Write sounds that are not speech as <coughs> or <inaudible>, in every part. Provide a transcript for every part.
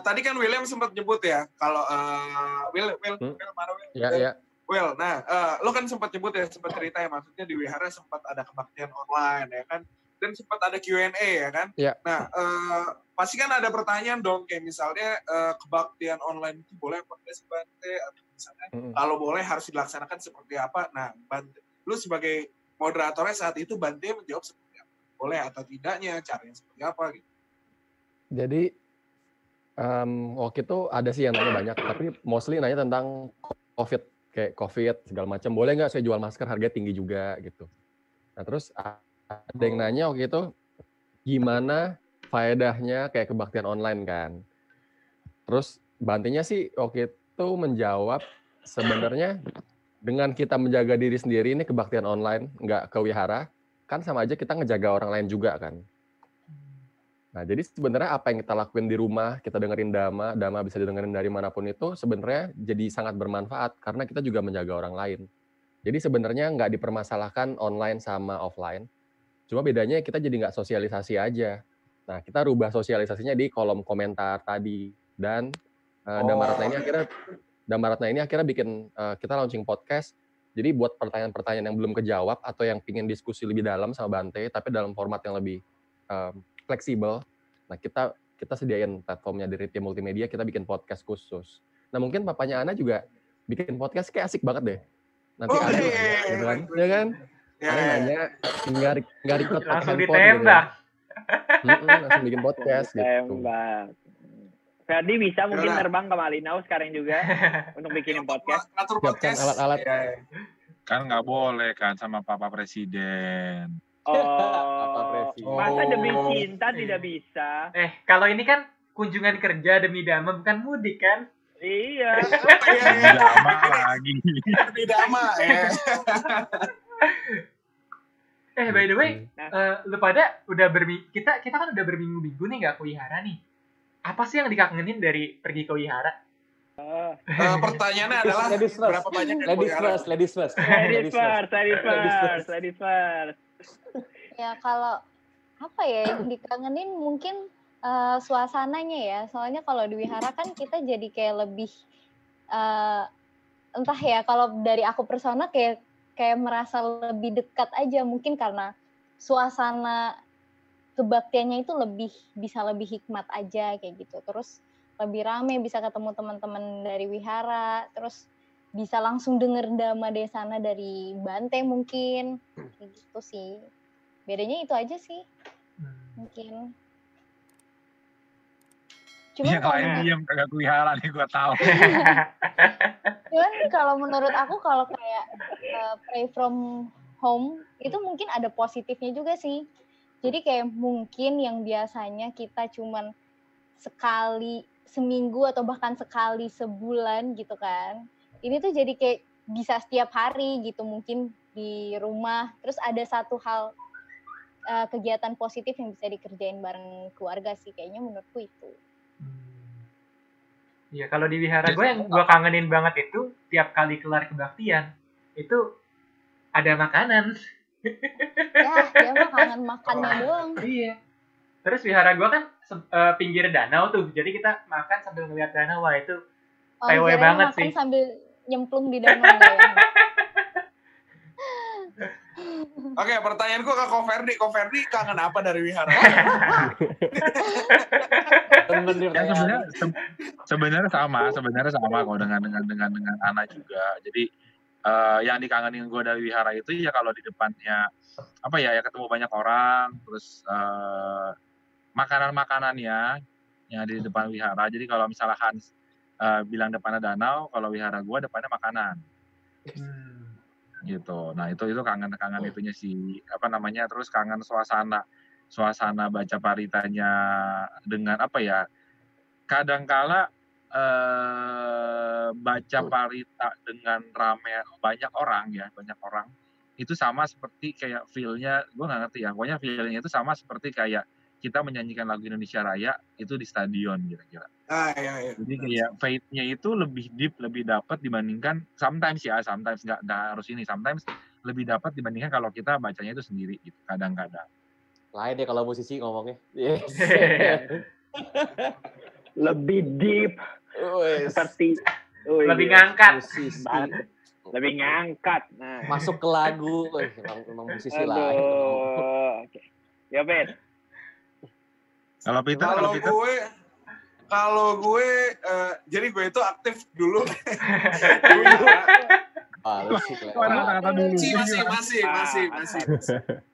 tadi kan William sempat nyebut ya kalau uh, Will Will hmm? Will mana Will? Ya, ya. Well, nah, uh, lo kan sempat nyebut ya, sempat cerita ya, maksudnya di Wihara sempat ada kebaktian online ya kan, dan sempat ada Q&A ya kan. Ya. Nah, uh, pasti kan ada pertanyaan dong, kayak misalnya uh, kebaktian online itu boleh apa enggak sih Bante, atau misalnya hmm. kalau boleh harus dilaksanakan seperti apa. Nah, Bante, lu sebagai moderatornya saat itu Bante menjawab seperti apa, boleh atau tidaknya, caranya seperti apa gitu. Jadi um, waktu itu ada sih yang nanya banyak, tapi mostly nanya tentang COVID kayak COVID segala macam. Boleh nggak saya jual masker harga tinggi juga gitu. Nah terus ada yang nanya waktu itu gimana faedahnya kayak kebaktian online kan. Terus bantinya sih waktu itu menjawab sebenarnya dengan kita menjaga diri sendiri ini kebaktian online nggak ke wihara kan sama aja kita ngejaga orang lain juga kan. Nah, jadi sebenarnya apa yang kita lakuin di rumah, kita dengerin dama, dama bisa didengerin dari mana pun itu, sebenarnya jadi sangat bermanfaat karena kita juga menjaga orang lain. Jadi sebenarnya nggak dipermasalahkan online sama offline, cuma bedanya kita jadi nggak sosialisasi aja. Nah, kita rubah sosialisasinya di kolom komentar tadi dan uh, Damaratna ini akhirnya Damaratna ini akhirnya bikin uh, kita launching podcast. Jadi buat pertanyaan-pertanyaan yang belum kejawab atau yang pingin diskusi lebih dalam sama Bante, tapi dalam format yang lebih um, fleksibel. Nah, kita kita sediain platformnya dari tim multimedia, kita bikin podcast khusus. Nah, mungkin papanya Ana juga bikin podcast kayak asik banget deh. Nanti oh, ada iya, iya, iya, gitu kan? Ya kan? Ya, Ana nanya, nggak nggak record langsung ditembak. Gitu. Ya. langsung bikin podcast gitu. Tembak. Ferdi bisa mungkin terbang ke Malinau sekarang juga <laughs> untuk bikin podcast. Siapkan alat-alat. Kan nggak boleh kan sama Papa Presiden. Oh, masa demi oh. cinta tidak bisa? Eh, kalau ini kan kunjungan kerja demi damai bukan mudik kan? Iya. <laughs> Demi dama lagi. Demi dama ya. eh, by the way, nah. uh, lu pada udah bermi kita kita kan udah berminggu-minggu nih nggak ke wihara nih. Apa sih yang dikangenin dari pergi ke wihara? Uh, pertanyaannya adalah ladies first. berapa banyak ladies first, ladies first, ladies first, ladies first, ladies first ya kalau apa ya yang dikangenin mungkin uh, suasananya ya. Soalnya kalau di wihara kan kita jadi kayak lebih uh, entah ya kalau dari aku persona kayak kayak merasa lebih dekat aja. Mungkin karena suasana kebaktiannya itu lebih bisa lebih hikmat aja kayak gitu. Terus lebih rame bisa ketemu teman-teman dari wihara. Terus bisa langsung denger dama desana dari Bante mungkin gitu sih. Bedanya itu aja sih. Hmm. mungkin. Cuma yang kalau lain diem kagak kuihara nih gue tahu. <laughs> Cuman kalau menurut aku kalau kayak uh, pray from home itu mungkin ada positifnya juga sih. Jadi kayak mungkin yang biasanya kita cuman sekali seminggu atau bahkan sekali sebulan gitu kan ini tuh jadi kayak bisa setiap hari gitu mungkin di rumah terus ada satu hal uh, kegiatan positif yang bisa dikerjain bareng keluarga sih kayaknya menurutku itu hmm. Iya hmm. kalau di wihara gue yang gue kangenin banget itu tiap kali kelar kebaktian itu ada makanan ya <laughs> dia mah kangen makannya oh. doang iya terus wihara gue kan uh, pinggir danau tuh jadi kita makan sambil ngeliat danau wah itu oh, banget sih sambil nyemplung di danau ya. <laughs> Oke, pertanyaanku ke Koverdi. Koverdi kangen apa dari wihara? sebenarnya sebenarnya sama, sebenarnya sama kok dengan dengan dengan dengan anak juga. Jadi uh, yang dikangenin gue dari wihara itu ya kalau di depannya apa ya ya ketemu banyak orang, terus uh, makanan-makanannya yang di depan wihara. Jadi kalau misalnya Hans uh, bilang depannya danau, kalau wihara gua depannya makanan. Hmm. Gitu. Nah, itu itu kangen-kangen itunya sih apa namanya? Terus kangen suasana suasana baca paritanya dengan apa ya? Kadangkala eh, baca parita dengan rame banyak orang ya, banyak orang itu sama seperti kayak feel-nya gue nggak ngerti ya pokoknya feel-nya itu sama seperti kayak kita menyanyikan lagu Indonesia Raya itu di stadion kira-kira. Ah iya iya. Jadi kayak faith-nya itu lebih deep, lebih dapat dibandingkan sometimes ya, sometimes nggak harus ini, sometimes lebih dapat dibandingkan kalau kita bacanya itu sendiri gitu, kadang-kadang. Lain deh kalau musisi ngomongnya. Yes. <laughs> lebih deep seperti oh, lebih iya. ngangkat musisi lebih ngangkat nah masuk ke lagu eh, emang, emang musisi Aduh. lain oke ya Ben Kalau Peter, kalau Kalau Peter, gue kalau gue eh, jadi gue itu aktif dulu. <laughs> Ah, kata-kata masih masih masih Ah, masih masih.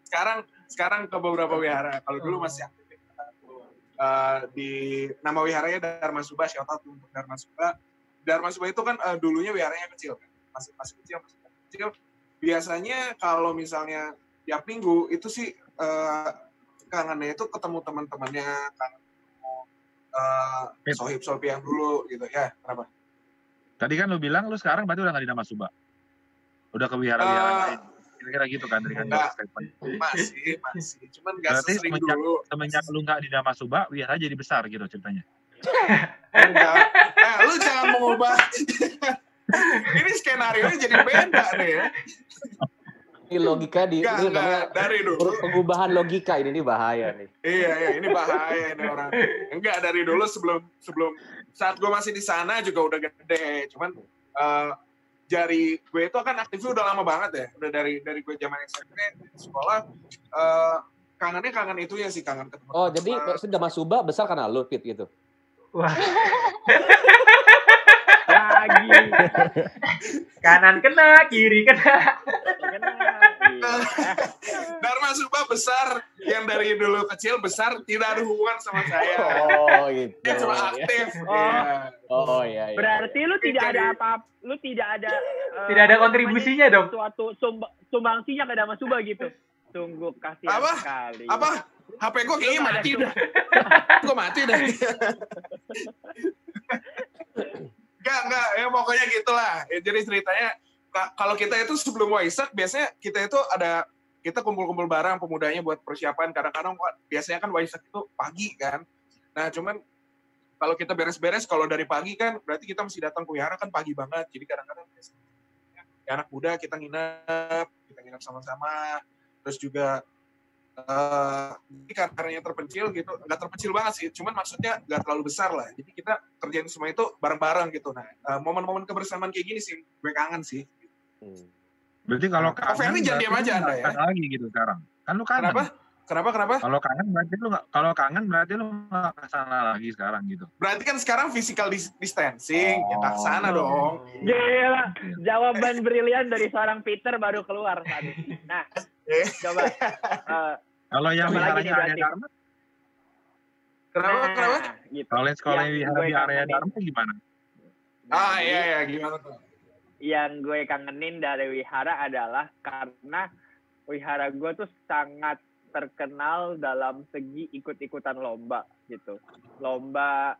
Sekarang sekarang ke beberapa wihara. Kalau dulu masih aktif Eh, di nama wiharanya Dharma Suba, shout out untuk Dharma Suba. Dharma Suba itu kan eh, dulunya wiharanya kecil, kan? masih masih kecil, masih kecil. Biasanya kalau misalnya tiap minggu itu sih eh, kangennya itu ketemu teman-temannya, kangen ketemu eh, Pip. sohib-sohib yang dulu gitu ya. Kenapa? tadi kan lu bilang lu sekarang berarti udah nggak di Nama Suba. Udah ke wihara-wihara Eh, lain. Kira-kira gitu kan dari kan statement. Masih, masih. Cuman gak Berarti sesering semenjak- dulu. Semenjak lu nggak di Nama Suba, wihara jadi besar gitu ceritanya. <laughs> Enggak. Eh, lu jangan mengubah. <laughs> Ini skenario jadi beda nih ya. <laughs> ini logika di Enggak, ini namanya Dari dulu. pengubahan logika ini ini bahaya nih Iya, iya, ini bahaya ini orang. Enggak, dari dulu sebelum sebelum saat gue masih di sana juga udah gede. Cuman eh, jari gue itu kan aktifnya udah lama banget ya. Udah dari dari gue zaman SMP sekolah eh, kangennya kangen itu ya sih kangen ketemu. oh jadi sudah Mas Suba besar karena lu Pit gitu wah <laughs> lagi kanan kena kiri kena Iya. Dharma Suba besar yang dari dulu kecil besar tidak ada hubungan sama saya. oh gitu Dia cuma aktif. Oh. Iya. oh iya iya berarti lu tidak ada apa lu tidak ada eh, tidak ada kontribusinya dong suatu sumb- sumbangsinya ke Dama Suba gitu sungguh kasihan Apa? sekali Apa? HP gue kayaknya mati dah. gue mati dah. Enggak, enggak. Ya pokoknya gitulah. Ya, jadi ceritanya, ka- kalau kita itu sebelum Waisak, biasanya kita itu ada, kita kumpul-kumpul bareng pemudanya buat persiapan. Kadang-kadang biasanya kan Waisak itu pagi kan. Nah cuman kalau kita beres-beres, kalau dari pagi kan berarti kita mesti datang ke wihara kan pagi banget. Jadi kadang-kadang ya, anak muda kita nginep, kita nginep sama-sama. Terus juga eh ini karena terpencil gitu, nggak terpencil banget sih, cuman maksudnya nggak terlalu besar lah. Jadi kita kerjain semua itu bareng-bareng gitu. Nah, eh, momen-momen kebersamaan kayak gini sih, gue kangen sih. Hmm. Berarti kalau kangen, Ferry jangan diam aja Anda ya. kangen lagi gitu sekarang. Kan lu kangen. Kenapa? Kenapa? Kenapa? Kalau kangen berarti lu nggak, kalau kangen berarti lu nggak ke sana lagi sekarang gitu. Berarti kan sekarang physical dis- distancing, ya nggak ke sana Oh. dong. Gila, jawaban brilian dari seorang Peter baru keluar tadi. Nah. Coba. <laughs> eh, Kalau yang wiharanya nih area? Dharma, Kenapa? nah, Kenapa? Gitu. kalau yang sekolah Yang wihara di area kangenin. Dharma gimana? Nah, Ah jadi iya iya gimana tuh? Yang gue kangenin dari wihara adalah karena wihara gue tuh sangat terkenal dalam segi ikut-ikutan lomba gitu. Lomba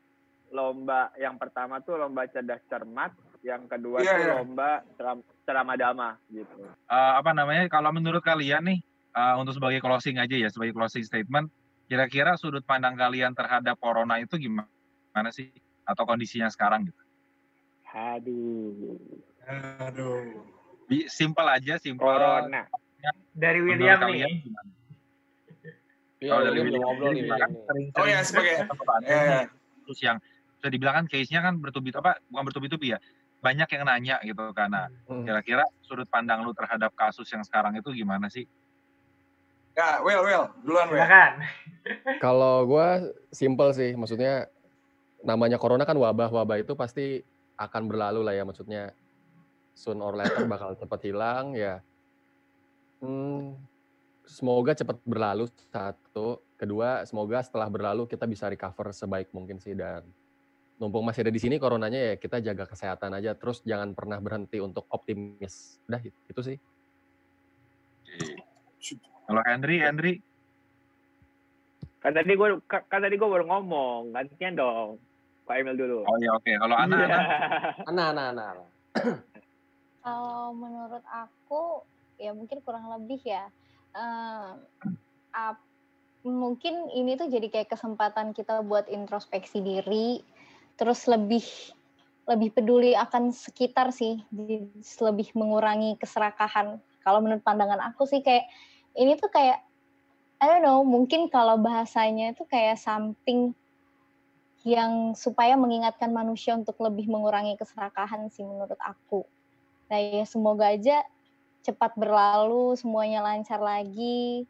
lomba yang pertama tuh lomba cerdas cermat, yang kedua Iya, tuh iya. lomba ceram, ceramah dama gitu. Eh, apa namanya? Kalau menurut kalian nih, eh, untuk sebagai closing aja ya, sebagai closing statement, kira-kira sudut pandang kalian terhadap corona itu gimana sih? Atau kondisinya sekarang gitu? Aduh, Aduh. Bi- Simple aja, simple. corona. dari Menurut William kalian nih gimana? Iya, Kalau dari William ngobrol nih. kan Oh ya sebagai eh, terus yang bisa dibilang kan case-nya kan bertubi apa bukan bertubi-tubi ya banyak yang nanya gitu karena Hmm. kira-kira sudut pandang lu terhadap kasus yang sekarang itu gimana sih? ya well well duluan well. silakan <laughs> Kalau gue simple sih, maksudnya namanya corona kan wabah, wabah itu pasti akan berlalu lah ya, maksudnya soon or later <coughs> bakal cepat hilang ya. Hmm, semoga cepat berlalu satu, kedua semoga setelah berlalu kita bisa recover sebaik mungkin sih dan numpung masih ada di sini coronanya ya kita jaga kesehatan aja, terus jangan pernah berhenti untuk optimis. Udah itu sih. Kalau Henry, Henry Kan tadi gue kan tadi gue baru ngomong, gantian dong. Pak Emil dulu. oh ya oke. Kalau Ana, Iya. <laughs> Ana Ana, Ana, Ana. Kalau menurut aku ya mungkin kurang lebih ya eh, ap- mungkin ini tuh jadi kayak kesempatan kita buat introspeksi diri terus lebih lebih peduli akan sekitar sih lebih mengurangi keserakahan kalau menurut pandangan aku sih kayak ini tuh kayak I don't know mungkin kalau bahasanya itu kayak something yang supaya mengingatkan manusia untuk lebih mengurangi keserakahan sih menurut aku. Nah ya semoga aja cepat berlalu, semuanya lancar lagi,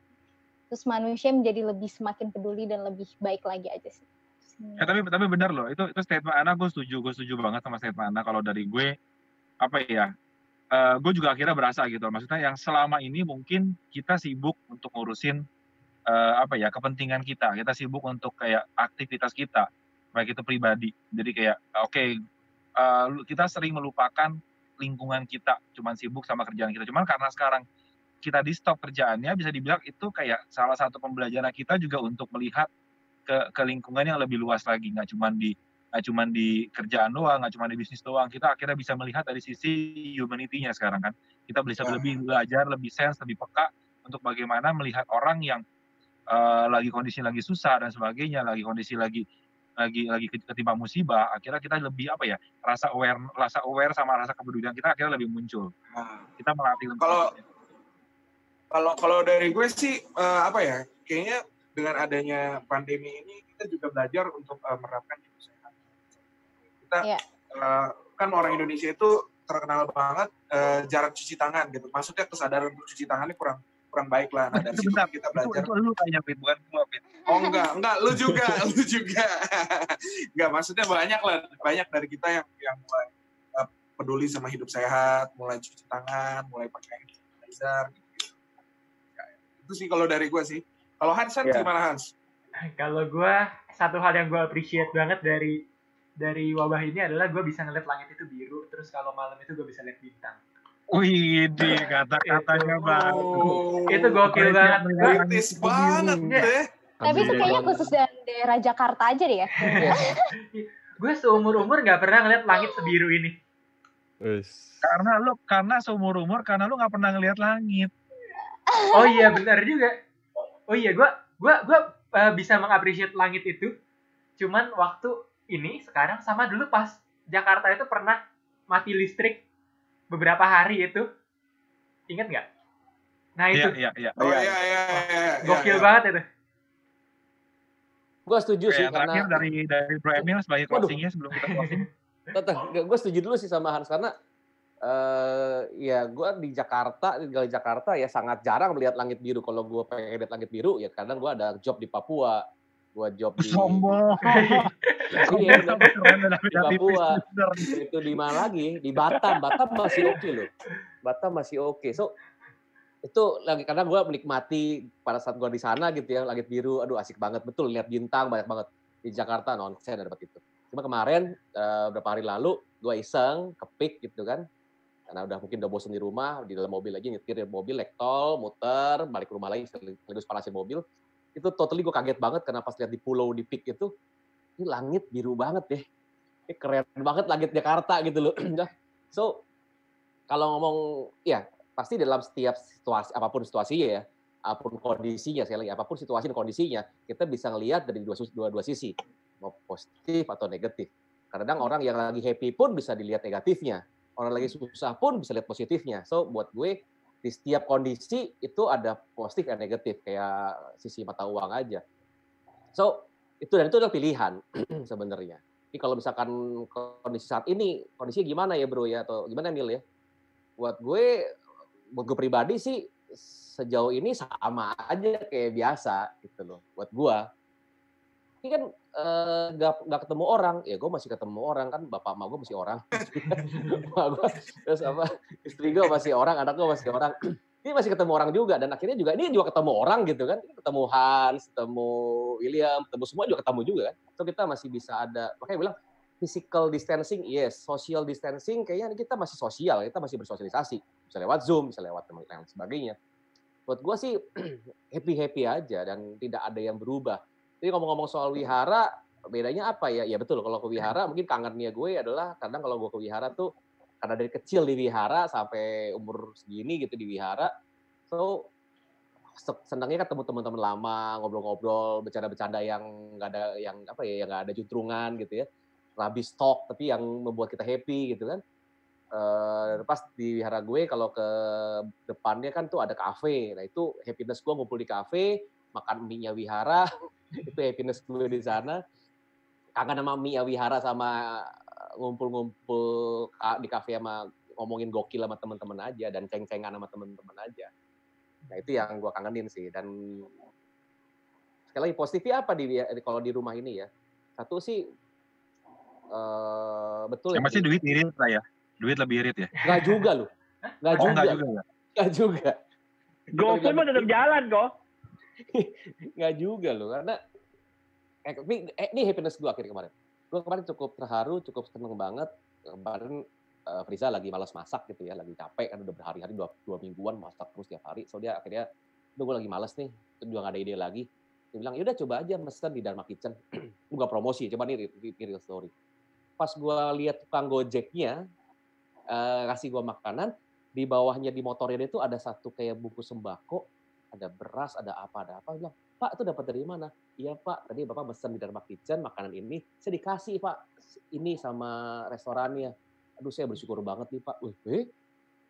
terus manusia menjadi lebih semakin peduli dan lebih baik lagi aja sih. Ya, tapi tapi benar loh, itu itu statement Ana gue setuju, gue setuju banget sama statement Ana kalau dari gue apa ya, uh, gue juga akhirnya berasa gitu, maksudnya yang selama ini mungkin kita sibuk untuk ngurusin uh, apa ya kepentingan kita, kita sibuk untuk kayak aktivitas kita, baik itu pribadi. Jadi kayak oke okay, uh, eh, kita sering melupakan lingkungan kita, cuman sibuk sama kerjaan kita. Cuman karena sekarang kita di stop kerjaannya, bisa dibilang itu kayak salah satu pembelajaran kita juga untuk melihat ke, ke lingkungan yang lebih luas lagi, nggak cuman di nggak cuma di kerjaan doang, nggak cuma di bisnis doang. Kita akhirnya bisa melihat dari sisi humanity-nya sekarang kan. Kita bisa ya. lebih belajar, lebih sense, lebih peka untuk bagaimana melihat orang yang uh, lagi kondisi lagi susah dan sebagainya, lagi kondisi lagi lagi lagi ketimpa musibah akhirnya kita lebih apa ya rasa aware rasa aware sama rasa kepedulian kita akhirnya lebih muncul nah, kita melatih kalau kalau kalau dari gue sih uh, apa ya kayaknya dengan adanya pandemi ini kita juga belajar untuk uh, menerapkan hidup sehat kita yeah. Iya. uh, kan orang Indonesia itu terkenal banget uh, jarak cuci tangan gitu maksudnya kesadaran untuk cuci tangan ini kurang kurang baik lah. Nah, dari situ kita belajar. Itu, itu lu tanya, Fit, bukan gua, Fit. Oh enggak, enggak, lu juga, <laughs> lu juga. enggak, maksudnya banyak lah, banyak dari kita yang yang mulai uh, peduli sama hidup sehat, mulai cuci tangan, mulai pakai sanitizer gitu. Ya, itu sih kalau dari gua sih. Kalau Hans, yeah. gimana Hans? Kalau gua satu hal yang gua appreciate banget dari dari wabah ini adalah gue bisa ngeliat langit itu biru, terus kalau malam itu gue bisa lihat bintang Wih, di kata-katanya bagus. Itu gokil banget. Kritis banget deh. Tapi itu kayaknya khusus dari daerah Jakarta aja deh ya. <laughs> gue seumur-umur gak pernah ngeliat langit sebiru ini. Karena lu, karena seumur-umur, karena lu gak pernah ngeliat langit. Oh iya, benar juga. Oh iya, gue gua, gua, uh, bisa mengapresiasi langit itu. Cuman waktu ini, sekarang, sama dulu pas Jakarta itu pernah mati listrik beberapa hari itu. Inget nggak? Nah itu. iya, iya, iya. oh iya. iya iya, iya gokil iya, banget itu. Gue setuju sih karena dari dari Bro Emil sebagai closingnya sebelum kita closing. Teteh, gue setuju dulu sih sama Hans karena uh, ya gue di Jakarta di Jakarta ya sangat jarang melihat langit biru kalau gue pengen lihat langit biru ya kadang gue ada job di Papua gue job di sombong <laughs> Iya, di Papua. Itu di mana lagi? Di Batam. Batam masih oke okay loh. Batam masih oke. Okay. So itu lagi karena gue menikmati pada saat gue di sana gitu ya langit biru aduh asik banget betul lihat bintang banyak banget di Jakarta non saya dapat itu cuma kemarin uh, beberapa hari lalu gue iseng kepik gitu kan karena udah mungkin udah bosan di rumah di dalam mobil lagi nyetir mobil lektol muter balik ke rumah lagi sekaligus panasin mobil itu totally gue kaget banget karena pas lihat di pulau di pik itu ini langit biru banget deh. Ini keren banget langit Jakarta gitu loh. <clears throat> so, kalau ngomong, ya pasti dalam setiap situasi, apa pun situasinya ya, apa pun kondisinya, sekali lagi, apa pun situasi dan kondisinya, kita bisa ngelihat dari dua, dua, dua sisi, mau positif atau negatif. Kadang orang yang lagi happy pun bisa dilihat negatifnya. Orang lagi susah pun bisa lihat positifnya. So, buat gue, di setiap kondisi itu ada positif dan negatif, kayak sisi mata uang aja. So, itu dan itu adalah pilihan <clears throat> sebenarnya. Jadi kalau misalkan kondisi saat ini kondisinya gimana ya bro ya atau gimana Nil ya? Buat gue, buat gue pribadi sih sejauh ini sama aja kayak biasa gitu loh. Buat gue, ini kan uh, nggak ketemu orang, ya gue masih ketemu orang kan, bapak emak gue masih orang, <laughs> gue, terus apa istri gue masih orang, anak gue masih orang. <clears throat> Ini masih ketemu orang juga dan akhirnya juga ini juga ketemu orang gitu kan. Ketemu Hans ketemu William ketemu semua juga ketemu juga kan. So kita masih bisa ada makanya bilang physical distancing yes social distancing kayaknya kita masih sosial kita masih bersosialisasi. Bisa lewat zoom bisa lewat teman lain sebagainya. Buat gue sih <clears throat> happy happy aja dan tidak ada yang berubah jadi ngomong-ngomong soal wihara bedanya apa ya? Ya betul kalau ke wihara mungkin kangennya gue adalah kadang kalau gue ke wihara tuh karena dari kecil di wihara sampai umur segini gitu di wihara so senangnya ketemu teman-teman lama ngobrol-ngobrol bercanda-bercanda yang nggak ada yang apa ya yang nggak ada juntrungan gitu ya. Rabi stok tapi yang membuat kita happy gitu kan. Uh, pas di wihara gue kalau ke depannya kan tuh ada kafe. Nah itu happiness gue ngumpul di kafe makan mie nya wihara <laughs> itu happiness gue di sana. Kangen sama Mia Wihara sama ngumpul-ngumpul di kafe sama ngomongin gokil sama teman-teman aja dan ceng-cengan sama teman-teman aja. Nah itu yang gue kangenin sih. Dan sekali lagi positifnya apa di kalau di rumah ini ya? Satu sih uh, betul ya, masih duit irit lah ya. Duit lebih irit ya. Nggak juga loh nggak oh, juga nggak juga. ya? nggak juga. GoFood mah tetap jalan kok <laughs> nggak juga loh karena eh, ini, eh, ini happiness gue akhirnya kemarin. Gue kemarin cukup terharu cukup seneng banget. Kemarin uh, Friza lagi malas masak gitu ya lagi capek kan udah berhari-hari dua, dua mingguan masak terus tiap hari. So dia akhirnya udah gue lagi males nih juga gak ada ide lagi. Dia bilang yaudah coba aja mesen di Dharma Kitchen. <clears throat> Bukan promosi coba nih di real story. Pas gue lihat tukang gojeknya uh, kasih gue makanan di bawahnya di motornya itu ada satu kayak buku sembako ada beras ada apa ada apa. Bilang pak itu dapat dari mana? Iya pak. Tadi bapak mesen di Dharma Kitchen makanan ini saya dikasih pak. Ini sama restorannya. Aduh saya bersyukur banget nih pak. Wih eh,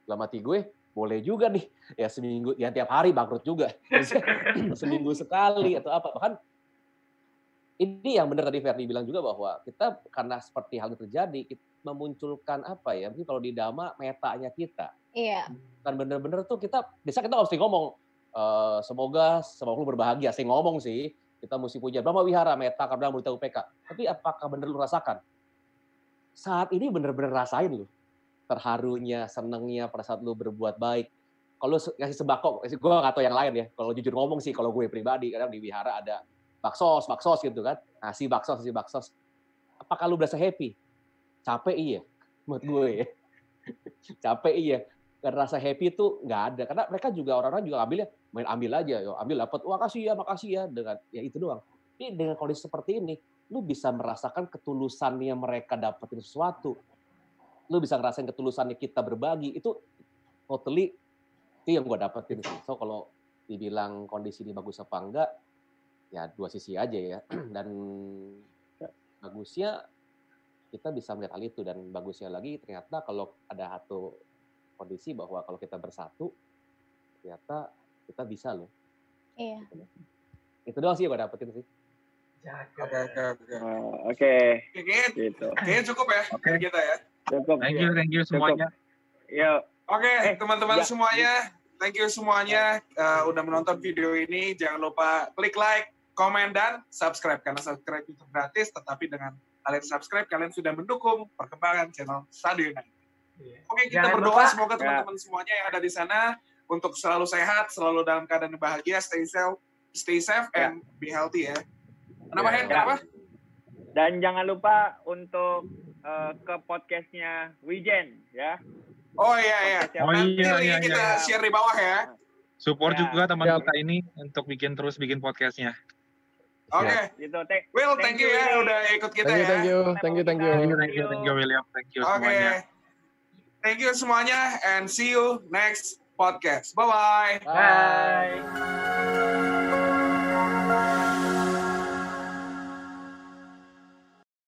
dalam hati gue boleh juga nih. Ya seminggu ya tiap hari bangkrut juga. <laughs> Seminggu sekali atau apa. Bahkan ini yang benar tadi Ferdi bilang juga bahwa kita karena seperti hal itu terjadi kita memunculkan apa ya mungkin kalau di dama metanya kita. Iya. Kan bener-bener tuh kita bisa kita harus ngomong e, semoga semoga lu berbahagia saya ngomong sih kita mesti punya Brahma Wihara meta karena murid UPK tapi apakah bener lu rasakan saat ini bener-bener rasain lu terharunya, senengnya pada saat lu berbuat baik. Kalau ngasih sembako, gue gak tau yang lain ya. Kalau jujur ngomong sih, kalau gue pribadi, kadang di wihara ada baksos, baksos gitu kan. Ngasih baksos, ngasih baksos. Apakah lu berasa happy? Capek iya, menurut gue ya. <laughs> Capek iya. Rasa happy itu nggak ada. Karena mereka juga orang-orang juga ambilnya, main ambil aja. Yo, ambil dapat, wah kasih ya, makasih ya. Dengan ya itu doang. Ini dengan kondisi seperti ini, lu bisa merasakan ketulusannya mereka dapetin sesuatu. Lu bisa ngerasain ketulusannya kita berbagi. Itu totally itu yang gue dapetin sih. So kalau dibilang kondisi ini bagus apa enggak, ya dua sisi aja ya. <clears throat> Dan bagusnya kita bisa melihat hal itu dan bagusnya lagi ternyata kalau ada satu kondisi bahwa kalau kita bersatu ternyata kita bisa loh. Iya. Itu doang sih yang gue dapetin sih. Oke, oke, oke. Oke. Gitu. Kayaknya cukup ya okay. kita ya. Cukup. Thank you, thank you semuanya. Yuk. Oke, okay, eh, teman-teman ya. semuanya, thank you semuanya uh, udah menonton video ini. Jangan lupa klik like, komen dan subscribe karena subscribe itu gratis. Tetapi dengan kalian subscribe, kalian sudah mendukung perkembangan channel Stadion United. Yeah. Oke, okay, kita Jangan berdoa lupa. semoga ya. teman-teman ya. semuanya yang ada di sana untuk selalu sehat, selalu dalam keadaan bahagia, stay safe, stay safe ya. and be healthy ya. Kenapa Hen? Kenapa? Dan jangan lupa untuk uh, ke podcastnya Wijen ya. Oh iya iya. Oh Nanti iya, iya, kita iya. share di bawah ya. Support ya. juga teman ya. kita ini untuk bikin terus bikin podcastnya. Oke. Okay. Gitu. Thank, Will, thank, thank you, you ya udah ikut kita thank you, ya. Thank you, thank you, thank you. Thank you, thank you, thank you William. Thank you okay. semuanya. Thank you semuanya and see you next podcast. Bye-bye. Bye. Bye.